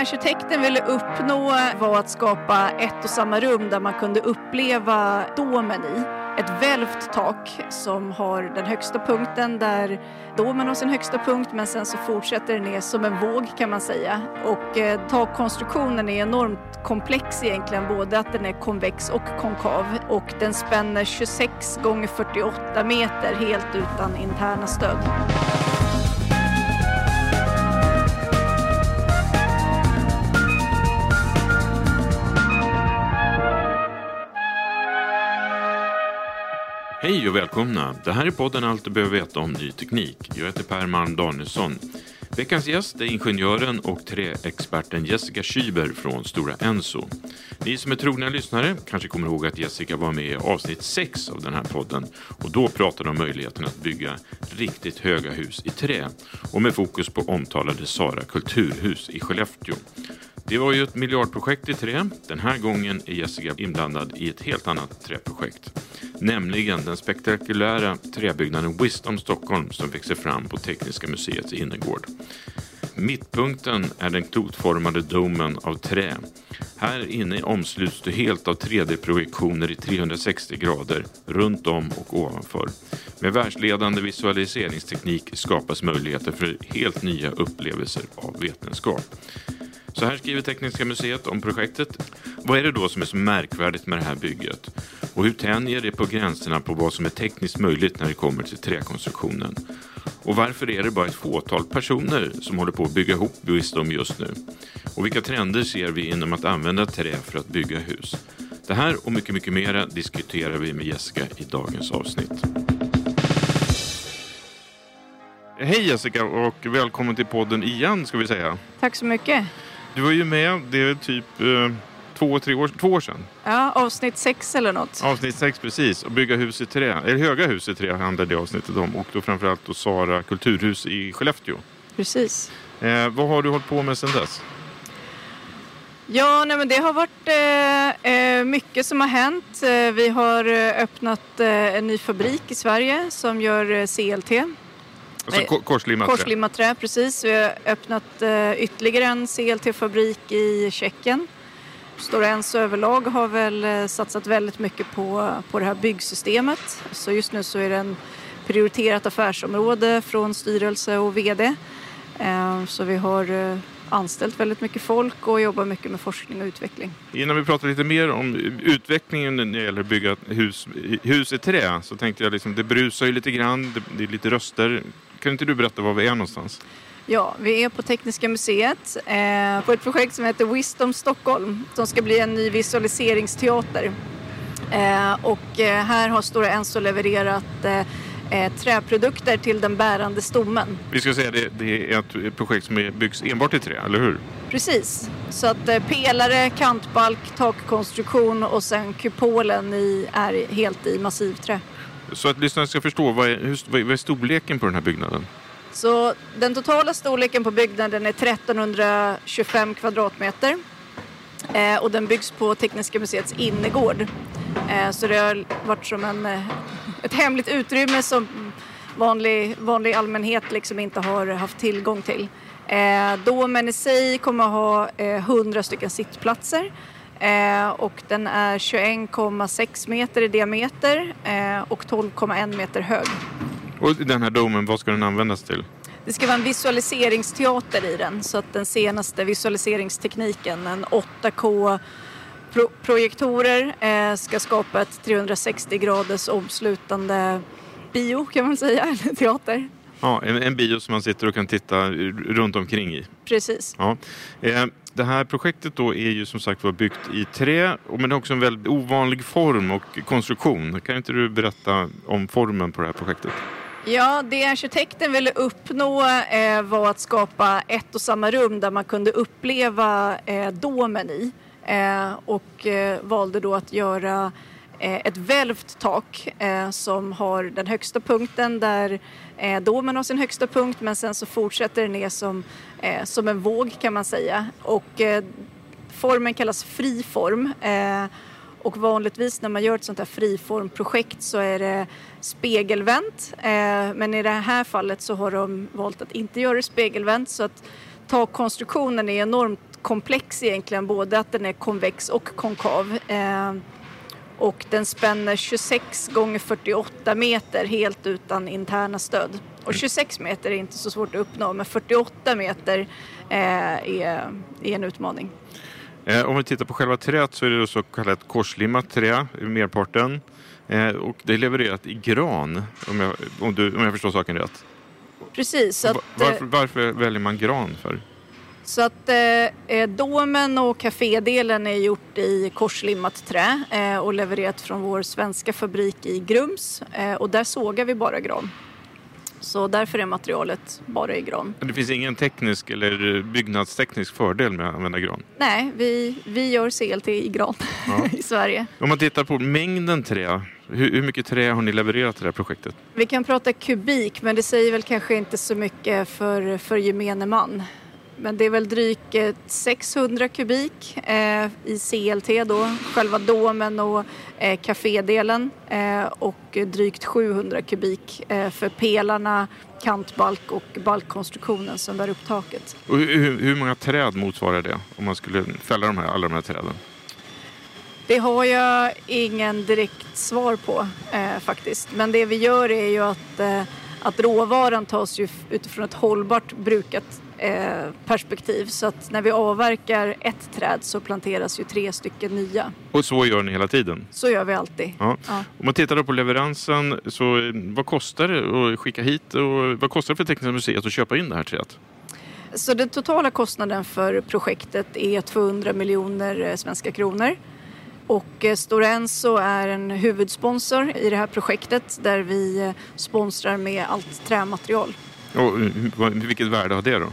Arkitekten ville uppnå var att skapa ett och samma rum där man kunde uppleva domen i. Ett välvt tak som har den högsta punkten där domen har sin högsta punkt men sen så fortsätter det ner som en våg kan man säga. Och eh, takkonstruktionen är enormt komplex egentligen, både att den är konvex och konkav och den spänner 26 gånger 48 meter helt utan interna stöd. Hej och välkomna! Det här är podden Allt du behöver veta om ny teknik. Jag heter Per Malm Danielsson. Veckans gäst är ingenjören och träexperten Jessica Schüber från Stora Enso. Ni som är trogna lyssnare kanske kommer ihåg att Jessica var med i avsnitt 6 av den här podden och då pratade om möjligheten att bygga riktigt höga hus i trä och med fokus på omtalade Sara kulturhus i Skellefteå. Det var ju ett miljardprojekt i trä. Den här gången är Jessica inblandad i ett helt annat träprojekt. Nämligen den spektakulära träbyggnaden Wisdom Stockholm som växer fram på Tekniska museets innergård. Mittpunkten är den klotformade domen av trä. Här inne omsluts du helt av 3D-projektioner i 360 grader runt om och ovanför. Med världsledande visualiseringsteknik skapas möjligheter för helt nya upplevelser av vetenskap. Så här skriver Tekniska museet om projektet. Vad är det då som är så märkvärdigt med det här bygget? Och hur tänjer det på gränserna på vad som är tekniskt möjligt när det kommer till träkonstruktionen? Och varför är det bara ett fåtal personer som håller på att bygga ihop Wisdom just nu? Och vilka trender ser vi inom att använda trä för att bygga hus? Det här och mycket, mycket mera diskuterar vi med Jessica i dagens avsnitt. Hej Jessica och välkommen till podden igen ska vi säga. Tack så mycket. Du var ju med, det är typ eh, två, tre år, två år sedan. Ja, avsnitt sex eller något. Avsnitt sex precis. Och bygga hus i trä, eller höga hus i trä handlar det avsnittet om. Och då framförallt då Sara kulturhus i Skellefteå. Precis. Eh, vad har du hållit på med sedan dess? Ja, nej, men det har varit eh, eh, mycket som har hänt. Eh, vi har eh, öppnat en ny fabrik i Sverige som gör CLT. Alltså ko- korslimmat trä. Korslimmat trä, precis. Vi har öppnat eh, ytterligare en CLT-fabrik i Tjeckien. Stora Enso överlag har väl eh, satsat väldigt mycket på, på det här byggsystemet. Så just nu så är det en prioriterat affärsområde från styrelse och VD. Eh, så vi har eh, anställt väldigt mycket folk och jobbar mycket med forskning och utveckling. Innan vi pratar lite mer om utvecklingen när det gäller att bygga hus, hus i trä så tänkte jag liksom, det brusar ju lite grann, det, det är lite röster. Kan inte du berätta var vi är någonstans? Ja, vi är på Tekniska museet eh, på ett projekt som heter Wisdom Stockholm som ska bli en ny visualiseringsteater. Eh, och eh, här har Stora Enso levererat eh, eh, träprodukter till den bärande stommen. Vi ska säga det, det är ett projekt som byggs enbart i trä, eller hur? Precis. Så att pelare, kantbalk, takkonstruktion och sen kupolen i, är helt i massivträ. Så att lyssnarna ska förstå, vad är, hur, vad är storleken på den här byggnaden? Så den totala storleken på byggnaden är 1325 kvadratmeter. Eh, och den byggs på Tekniska museets innergård. Eh, så det har varit som en, eh, ett hemligt utrymme som vanlig, vanlig allmänhet liksom inte har haft tillgång till. Eh, domen i sig kommer att ha eh, 100 stycken sittplatser eh, och den är 21,6 meter i diameter eh, och 12,1 meter hög. Och den här domen, vad ska den användas till? Det ska vara en visualiseringsteater i den så att den senaste visualiseringstekniken, en 8K pro projektorer eh, ska skapa ett 360 graders omslutande bio kan man säga, eller teater. Ja, en, en bio som man sitter och kan titta runt omkring i. Precis. Ja. Eh, det här projektet då är ju som sagt var byggt i trä men det har också en väldigt ovanlig form och konstruktion. Kan inte du berätta om formen på det här projektet? Ja, det arkitekten ville uppnå eh, var att skapa ett och samma rum där man kunde uppleva eh, domen i eh, och eh, valde då att göra Eh, ett välvt tak eh, som har den högsta punkten där eh, domen har sin högsta punkt men sen så fortsätter det ner som, som en våg kan man säga och formen kallas friform och vanligtvis när man gör ett sånt här friformprojekt så är det spegelvänt. Men i det här fallet så har de valt att inte göra det spegelvänt så att takkonstruktionen är enormt komplex egentligen. Både att den är konvex och konkav. Och den spänner 26 gånger 48 meter helt utan interna stöd. Och 26 meter är inte så svårt att uppnå men 48 meter eh, är, är en utmaning. Eh, om vi tittar på själva träet så är det så kallat korslimmat trä i merparten. Eh, och det är levererat i gran om jag, om, du, om jag förstår saken rätt. Precis. Att, varför, varför, väljer man gran för? Så att eh, eh, domen och kafédelen är gjort i korslimmat trä eh, och levererat från vår svenska fabrik i Grums eh, och där sågar vi bara gran. Så därför är materialet bara i gran. Det finns ingen teknisk eller byggnadsteknisk fördel med att använda gran? Nej, vi, vi gör CLT i gran ja. i Sverige. Om man tittar på mängden trä, hur, hur, mycket trä har ni levererat till det här projektet? Vi kan prata kubik, men det säger väl kanske inte så mycket för, för gemene man. Men det är väl drygt 600 kubik eh, i CLT då, själva domen och eh, kafédelen eh, och drygt 700 kubik eh, för pelarna, kantbalk och balkkonstruktionen som bär upp taket. Och hur, hur många träd motsvarar det om man skulle fälla de här, alla de här träden? Det har jag ingen direkt svar på eh, faktiskt. Men det vi gör är ju att, eh, att råvaran tas ju utifrån ett hållbart brukat Eh, perspektiv. Så att när vi avverkar ett träd så planteras ju tre stycken nya. Och så gör ni hela tiden? Så gör vi alltid. Ja. Ja. Om man tittar då på leveransen, så eh, vad kostar det att skicka hit och vad kostar det för Tekniska museet att köpa in det här trädet? Så den totala kostnaden för projektet är 200 miljoner eh, svenska kronor. Och Stora Enso är en huvudsponsor i det här projektet där vi sponsrar med allt trämaterial. Och vilket värde har det då?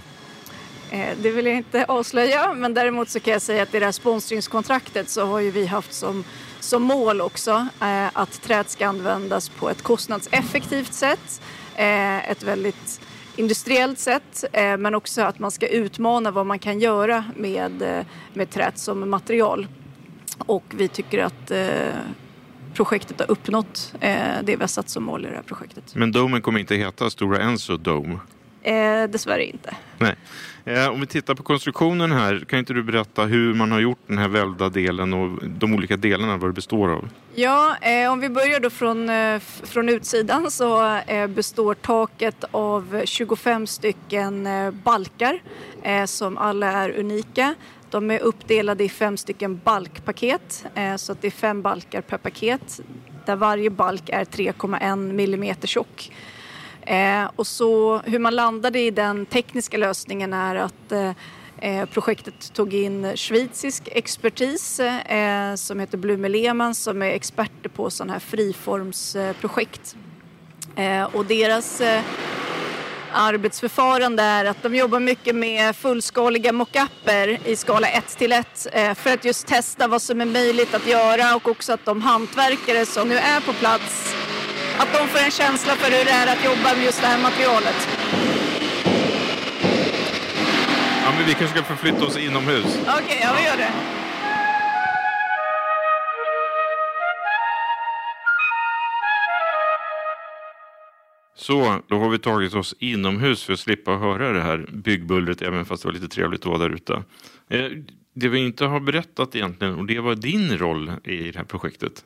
Eh, det vill jag inte avslöja, men däremot så kan jag säga att i det här sponsringskontraktet så har ju vi haft som, som mål också eh, att träet ska användas på ett kostnadseffektivt sätt, eh, ett väldigt industriellt sätt, men också att man ska utmana vad man kan göra med, med träet som material. Och vi tycker att projektet har uppnått det vi har satt som mål i det här projektet. Men domen kommer inte heta Stora Enso Dome? Eh, dessvärre inte. Nej. Eh, om vi tittar på konstruktionen här, kan inte du berätta hur man har gjort den här välvda delen och de olika delarna, vad det består av? Ja, eh, om vi börjar då från, eh, från utsidan så eh, består taket av 25 stycken eh, balkar eh, som alla är unika. De är uppdelade i fem stycken balkpaket, så att det är fem balkar per paket där varje balk är 3,1 millimeter tjock. Eh, och så hur man landade i den tekniska lösningen är att eh, eh projektet tog in schweizisk expertis eh, som heter Blume Lehmann som är experter på sådana här friformsprojekt. Eh, och deras eh, arbetsförfarande är att de jobbar mycket med fullskaliga mockupper i skala 1 till 1 för att just testa vad som är möjligt att göra och också att de hantverkare som nu är på plats att de får en känsla för hur det är att jobba med just det här materialet. Ja, men vi kanske ska förflytta oss inomhus. Okej, okay, ja vi gör det. Så, då har vi tagit oss inomhus för att slippa höra det här byggbullret, även fast det var lite trevligt att vara där ute. Eh, det vi inte har berättat egentligen, och det var din roll i det här projektet.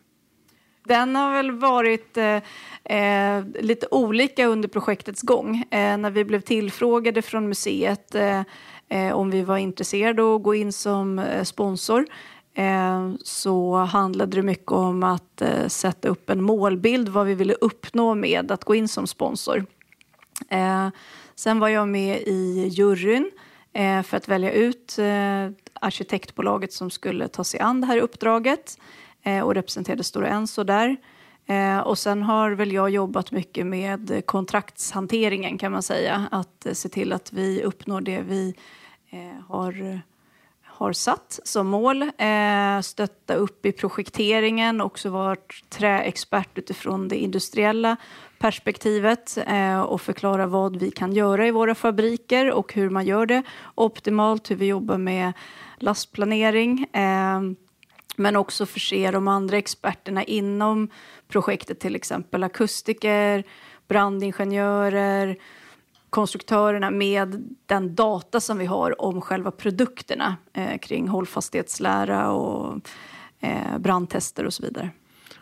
Den har väl varit eh, eh, lite olika under projektets gång. Eh, när vi blev tillfrågade från museet eh, eh om vi var intresserade av att gå in som eh, sponsor eh, så handlade det mycket om att eh, sätta upp en målbild vad vi ville uppnå med att gå in som sponsor. Sen var jag med i juryn för att välja ut arkitektbolaget som skulle ta sig an det här uppdraget. Eh, och representerade Stora Enso där. Eh, och sen har väl jag jobbat mycket med kontraktshanteringen kan man säga. Att eh, se till att vi uppnår det vi har har satt som mål. Stötta upp i projekteringen, också varit träexpert utifrån det industriella perspektivet och förklara vad vi kan göra i våra fabriker och hur man gör det optimalt, hur vi jobbar med lastplanering. Men också förse de andra experterna inom projektet, till exempel akustiker, brandingenjörer, konstruktörerna med den data som vi har om själva produkterna eh, kring hållfasthetslära och eh, brandtester och så vidare.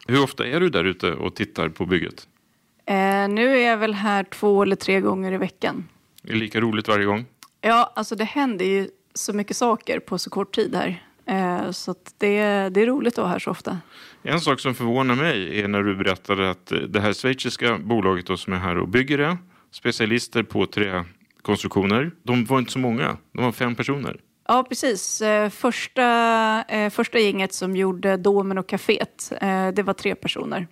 Hur ofta är du där ute och tittar på bygget? Eh, nu är jag väl här två eller tre gånger i veckan. Är det lika roligt varje gång? Ja, alltså det händer ju så mycket saker på så kort tid här. Eh, så det, det är roligt att vara här så ofta. En sak som förvånar mig är när du berättade att det här schweiziska bolaget som är här och bygger det, specialister på träkonstruktioner, de var inte så många, de var fem personer. Ja, precis. Eh, första, eh, första gänget som gjorde domen och kaféet, det var tre personer.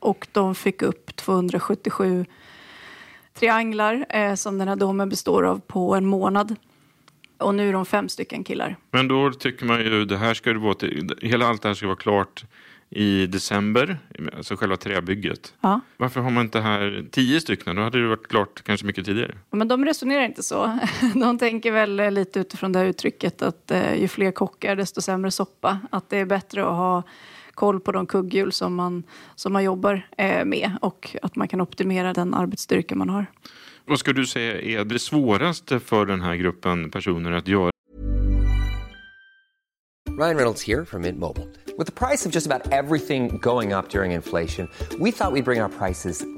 Och de fick upp 277 trianglar som den här domen består av på en månad. Och nu är de fem stycken killar. Men då tycker man ju det här ska det vara hela allt det här ska vara klart i december, alltså själva träbygget. Ja. Varför har man inte här tio stycken? Då hade det varit klart kanske mycket tidigare. Men de resonerar inte så. De tänker väl lite utifrån det här uttrycket att eh, ju fler kockar desto sämre soppa. Att det är bättre att ha koll på de kugghjul som man, som man jobbar eh, med och att man kan optimera den arbetsstyrka man har. Vad ska du säga är det svåraste för den här gruppen personer att göra? Ryan Reynolds här från Mint Mobile. Med priset på nästan allt som går upp under inflationen, trodde vi att vi skulle bring våra priser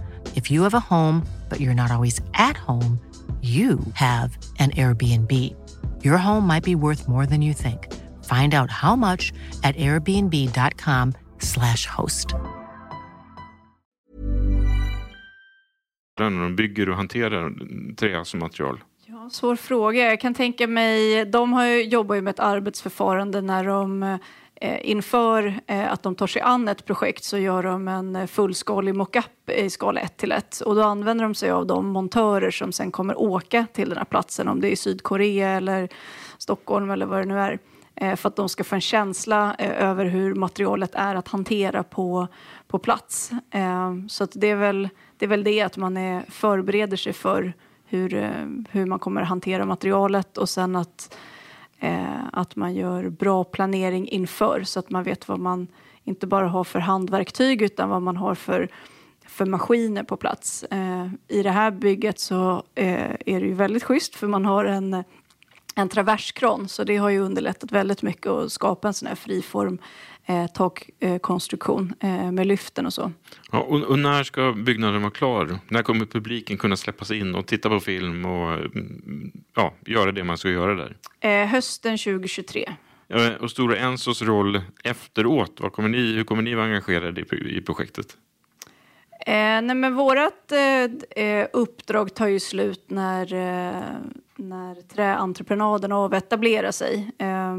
If you have a home, but you're not always at home, you have an Airbnb. Your home might be worth more than you think. Find out how much at airbnb.com slash host. När de bygger och hanterar trä som material? Ja, svår fråga. Jag kan tänka mig, de har ju, jobbar ju med ett arbetsförfarande när de Eh, Eh, inför eh, att de tar sig an ett projekt så gör de en eh, fullskalig mockup i skala 1 till 1 och då använder de sig av de montörer som sen kommer åka till den här platsen om det är Sydkorea eller Stockholm eller vad det nu är för att de ska få en känsla över hur materialet är att hantera på, på plats. Så det, är väl, det är väl det att man är, förbereder sig för hur, hur man kommer hantera materialet och sen att Eh, att man gör bra planering inför så att man vet vad man inte bara har för handverktyg utan vad man har för, för maskiner på plats. Eh, I det här bygget så eh, är det ju väldigt schysst för man har en en traverskran, så det har ju underlättat väldigt mycket att skapa en sån här friform eh, takkonstruktion eh, med lyften och så. Ja, och, och, när ska byggnaden vara klar? När kommer publiken kunna släppa sig in och titta på film och mm, ja, göra det man ska göra där? Eh, hösten 2023. Och Stora Ensos roll efteråt, vad kommer ni, hur kommer ni vara engagerade i, i projektet? Eh, nej men vårat eh, eh, uppdrag tar ju slut när, eh, när träentreprenaden avetablerar sig. Eh,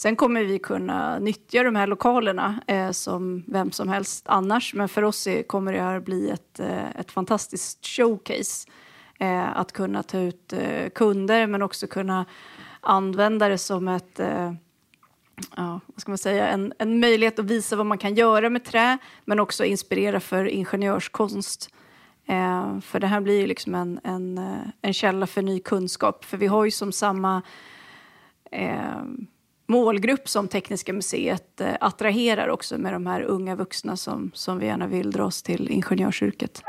Sen kommer vi kunna nyttja de här lokalerna eh, som vem som helst annars. Men för oss är, kommer det här bli ett, eh, ett fantastiskt showcase. Eh, att kunna ta ut eh, kunder men också kunna använda det som ett eh, ja, vad ska man säga, en, en möjlighet att visa vad man kan göra med trä men också inspirera för ingenjörskonst. Eh, för det här blir ju liksom en, en, eh, en källa för ny kunskap. För vi har ju som samma eh, målgrupp som Tekniska museet eh, attraherar också med de här unga vuxna som, som vi gärna vill dra oss till ingenjörsyrket.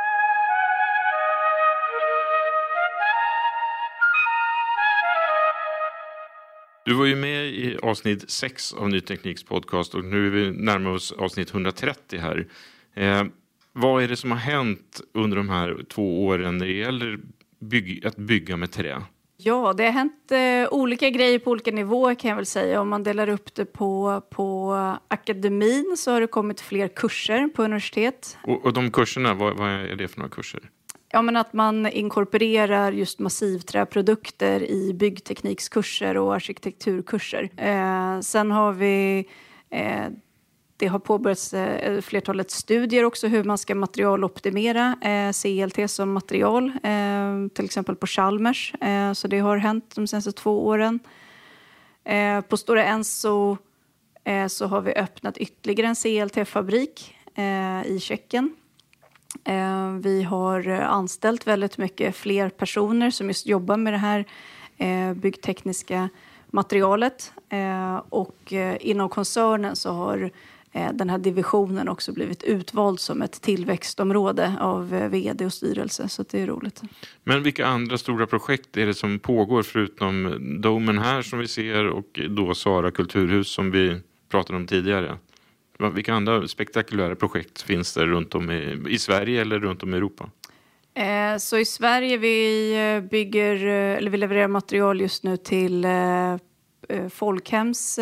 Du var ju med i avsnitt 6 av Ny Tekniks podcast och nu är vi närmare oss avsnitt 130 här. Eh, vad är det som har hänt under de här två åren när det gäller bygg, att bygga med trä? Ja, det har hänt eh, olika grejer på olika nivåer kan jag väl säga. Om man delar upp det på, på akademin så har det kommit fler kurser på universitet. Och, och de kurserna, vad, vad, är det för några kurser? Ja, men att man inkorporerar just massivträprodukter i byggteknikskurser och arkitekturkurser. Eh, sen har vi eh, det har påbörjats eh, flertalet studier också hur man ska materialoptimera eh, CLT som material, eh, till exempel på Chalmers. Eh, så det har hänt de senaste två åren. Eh, på Stora Enso eh, så har vi öppnat ytterligare en CLT-fabrik eh, i Tjeckien. Eh, vi har anställt väldigt mycket fler personer som just jobbar med det här eh, byggtekniska materialet. Eh, och inom koncernen så har den här divisionen också blivit utvald som ett tillväxtområde av eh, vd och styrelse. Så det är roligt. Men vilka andra stora projekt är det som pågår förutom Domen här som vi ser och då Sara kulturhus som vi pratade om tidigare? Vilka andra spektakulära projekt finns det runt om i, i Sverige eller runt om i Europa? Eh, så i Sverige vi bygger, eller vi levererar material just nu till Folkhems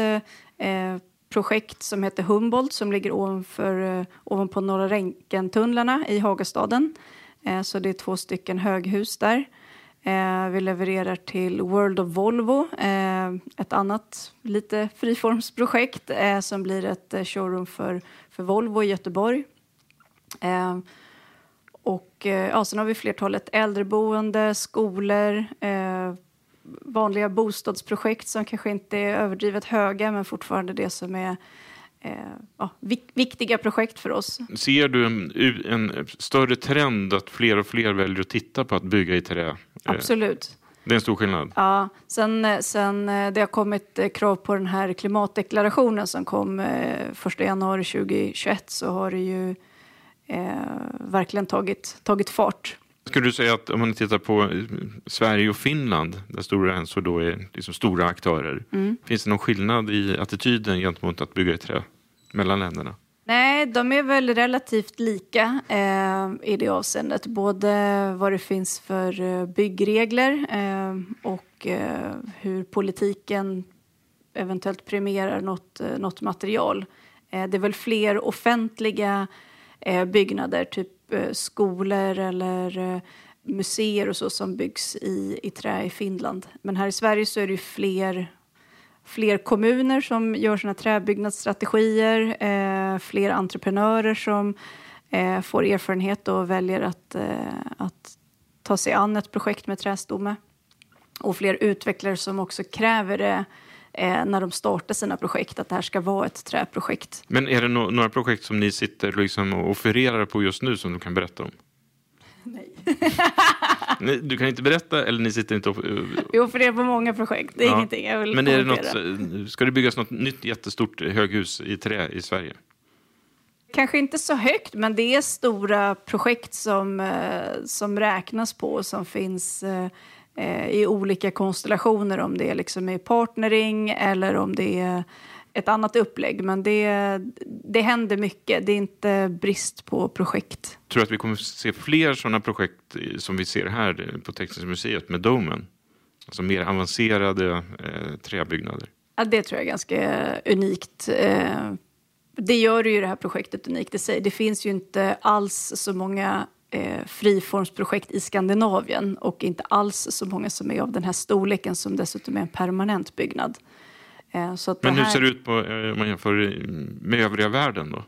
projekt som heter Humboldt som ligger ovanför, eh, ovanpå Norra Ränkentunnlarna i Hagastaden. Eh, så det är två stycken höghus där. Eh, vi levererar till World of Volvo, ett annat lite friformsprojekt som blir ett showroom för, för Volvo i Göteborg. Och ja, sen har vi flertalet äldreboende, skolor, vanliga bostadsprojekt som kanske inte är överdrivet höga men fortfarande det som är eh, ja, viktiga projekt för oss. Ser du en, en, större trend att fler och fler väljer att titta på att bygga i trä? Absolut. Det är en stor skillnad. Ja, sen, sen det har kommit krav på den här klimatdeklarationen som kom eh, 1 januari 2021 så har det ju eh, verkligen tagit, tagit fart. Skulle du säga att om man tittar på eh, Sverige och Finland, där Stora Enso då är liksom stora aktörer, mm. finns det någon skillnad i attityden gentemot att bygga i trä mellan länderna? Nej, de är väl relativt lika eh, i det avseendet. Både vad det finns för eh, byggregler eh, och eh, hur politiken eventuellt premierar något, eh, något material. Det är väl fler offentliga byggnader, typ Eh, skolor eller eh, museer och så som byggs i, i trä i Finland. Men här i Sverige så är det ju fler fler kommuner som gör sina träbyggnadsstrategier, eh, fler entreprenörer som eh, får erfarenhet och väljer att, eh, att ta sig an ett projekt med trästomme. Och fler utvecklare som också kräver det eh, när de startar sina projekt, att det här ska vara ett träprojekt. Men är det no några projekt som ni sitter liksom och offererar på just nu som du kan berätta om? Nej. du kan inte berätta eller ni sitter inte och... För det är på många projekt. Det är ja. ingenting jag vill Men är det något, ska det byggas något nytt jättestort höghus i trä i Sverige? Kanske inte så högt, men det är stora projekt som, eh, som räknas på och som finns eh, i olika konstellationer. Om det är liksom i partnering eller om det är ett annat upplägg. Men det, det händer mycket. Det är inte brist på projekt. Tror du att vi kommer se fler sådana projekt som vi ser här på Tekniska museet med Domen? Alltså mer avancerade eh, träbyggnader? Ja, det tror jag är ganska unikt. Eh, det gör ju det här projektet unikt i sig. Det finns ju inte alls så många eh, friformsprojekt i Skandinavien och inte alls så många som är av den här storleken som dessutom är en permanent byggnad. Eh, men hur ser det ut på, eh, om man jämför med övriga världen då?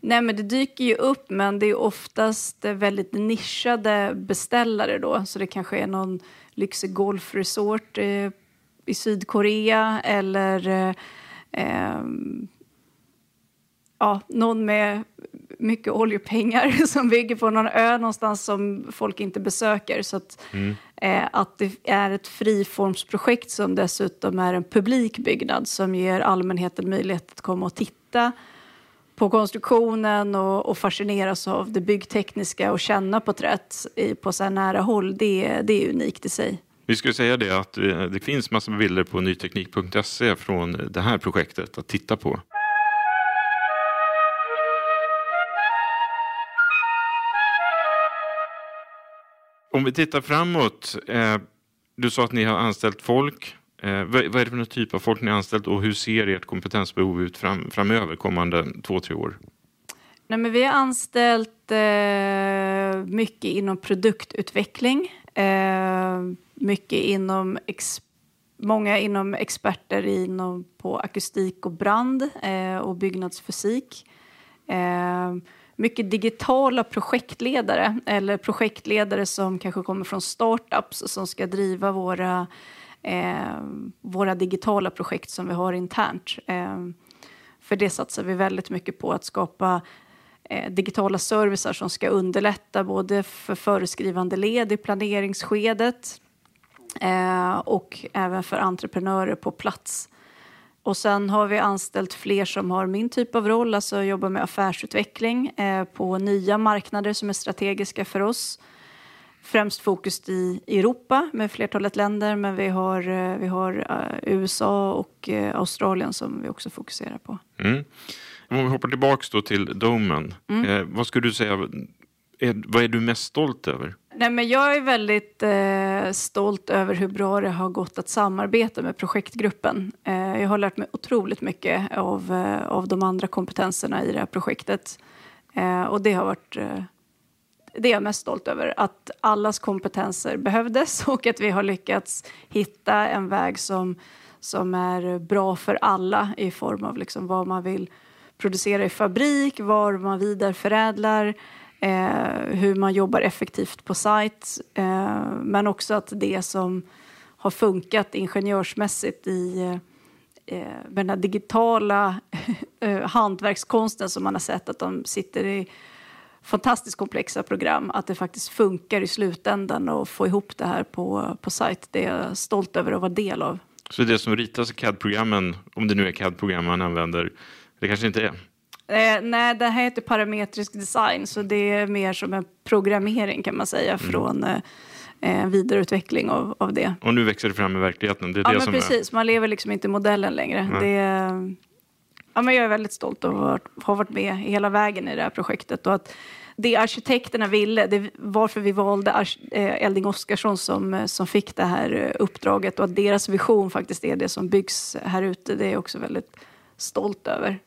Nej, men det dyker ju upp, men det är oftast väldigt nischade beställare då. Så det kanske är någon lyxig golfresort eh, i Sydkorea eller eh, eh, ja, någon med mycket oljepengar som bygger på någon ö någonstans som folk inte besöker. Så att, mm. eh, att det är ett friformsprojekt som dessutom är en publikbyggnad som ger allmänheten möjlighet att komma och titta på konstruktionen och, och fascineras av det byggtekniska och känna på trätt i, på så här nära håll. Det, det är unikt i sig. Vi skulle säga det att eh, det finns massor med bilder på nyteknik.se från det här projektet att titta på. Om vi tittar framåt. Eh, du sa att ni har anställt folk. Eh, vad, är det för typ av folk ni har anställt och hur ser ert kompetensbehov ut fram, framöver kommande två, tre år? Nej, men vi har anställt eh, mycket inom produktutveckling. Eh, mycket inom många inom experter inom, på akustik och brand eh, och byggnadsfysik. Eh, mycket digitala projektledare eller projektledare som kanske kommer från startups som ska driva våra, eh, våra digitala projekt som vi har internt. Eh, för det satsar vi väldigt mycket på att skapa eh, digitala servicer som ska underlätta både för föreskrivande led i planeringsskedet eh, och även för entreprenörer på plats och sen har vi anställt fler som har min typ av roll, alltså jobbar med affärsutveckling eh, på nya marknader som är strategiska för oss. Främst fokus i Europa med flertalet länder, men vi har, eh, vi har eh, USA och eh, Australien som vi också fokuserar på. Mm. Om vi hoppar tillbaka till Domen, mm. Vad skulle du säga, är, vad är du mest stolt över? Nej, men jag är väldigt eh, stolt över hur bra det har gått att samarbeta med projektgruppen. Eh, jag har lärt mig otroligt mycket av, eh, av de andra kompetenserna i det här projektet. Eh, och det har varit eh, det är jag mest stolt över. Att allas kompetenser behövdes och att vi har lyckats hitta en väg som, som är bra för alla i form av liksom vad man vill producera i fabrik, var man vidareförädlar eh, hur man jobbar effektivt på sajt, eh, men också att det som har funkat ingenjörsmässigt i, eh, med den här digitala eh, hantverkskonsten som man har sett att de sitter i fantastiskt komplexa program, att det faktiskt funkar i slutändan och få ihop det här på, på sajt. Det är jag stolt över att vara del av. Så det som ritas i CAD-programmen, om det nu är CAD-program man använder, det kanske inte är? Eh, nej, det här heter parametrisk design, så det är mer som en programmering kan man säga mm. från eh, eh, vidareutveckling av, av det. Och nu växer det fram i verkligheten? Det är ja, det men som precis. Är... Man lever liksom inte i modellen längre. Det, ja, men jag är väldigt stolt över att ha varit med hela vägen i det här projektet. Och att det arkitekterna ville, det varför vi valde eh, Elding Oskarsson som, eh, som fick det här uppdraget och att deras vision faktiskt är det som byggs här ute, det är jag också väldigt stolt över.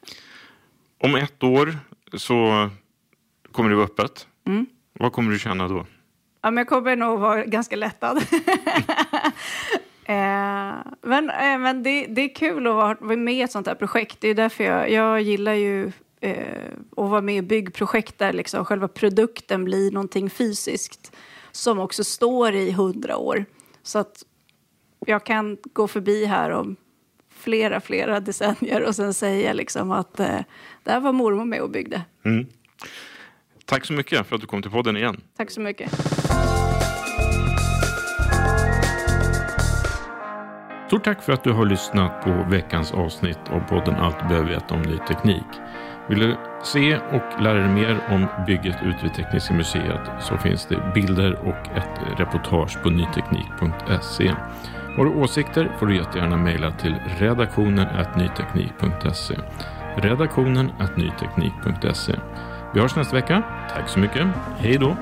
Om ett år så kommer det vara öppet. Mm. Vad kommer du känna då? Ja, men jag kommer nog vara ganska lättad. eh, men eh, men det, det är kul att vara, vara med i ett sånt här projekt. Det är därför jag, jag gillar ju eh, och vara med i byggprojekt där liksom själva produkten blir någonting fysiskt som också står i hundra år. Så att jag kan gå förbi här om flera, flera decennier och sen säga liksom att eh, det här var mormor med och byggde. Mm. Tack så mycket för att du kom till podden igen. Tack så mycket. Stort tack för att du har lyssnat på veckans avsnitt av podden Allt du behöver veta om ny teknik. Vill du se och lära dig mer om bygget ute vid Tekniska museet så finns det bilder och ett reportage på nyteknik.se. Har du åsikter får du jättegärna mejla till redaktionen nyteknik.se. Redaktionen nyteknik.se. Vi hörs nästa vecka. Tack så mycket. Hej då!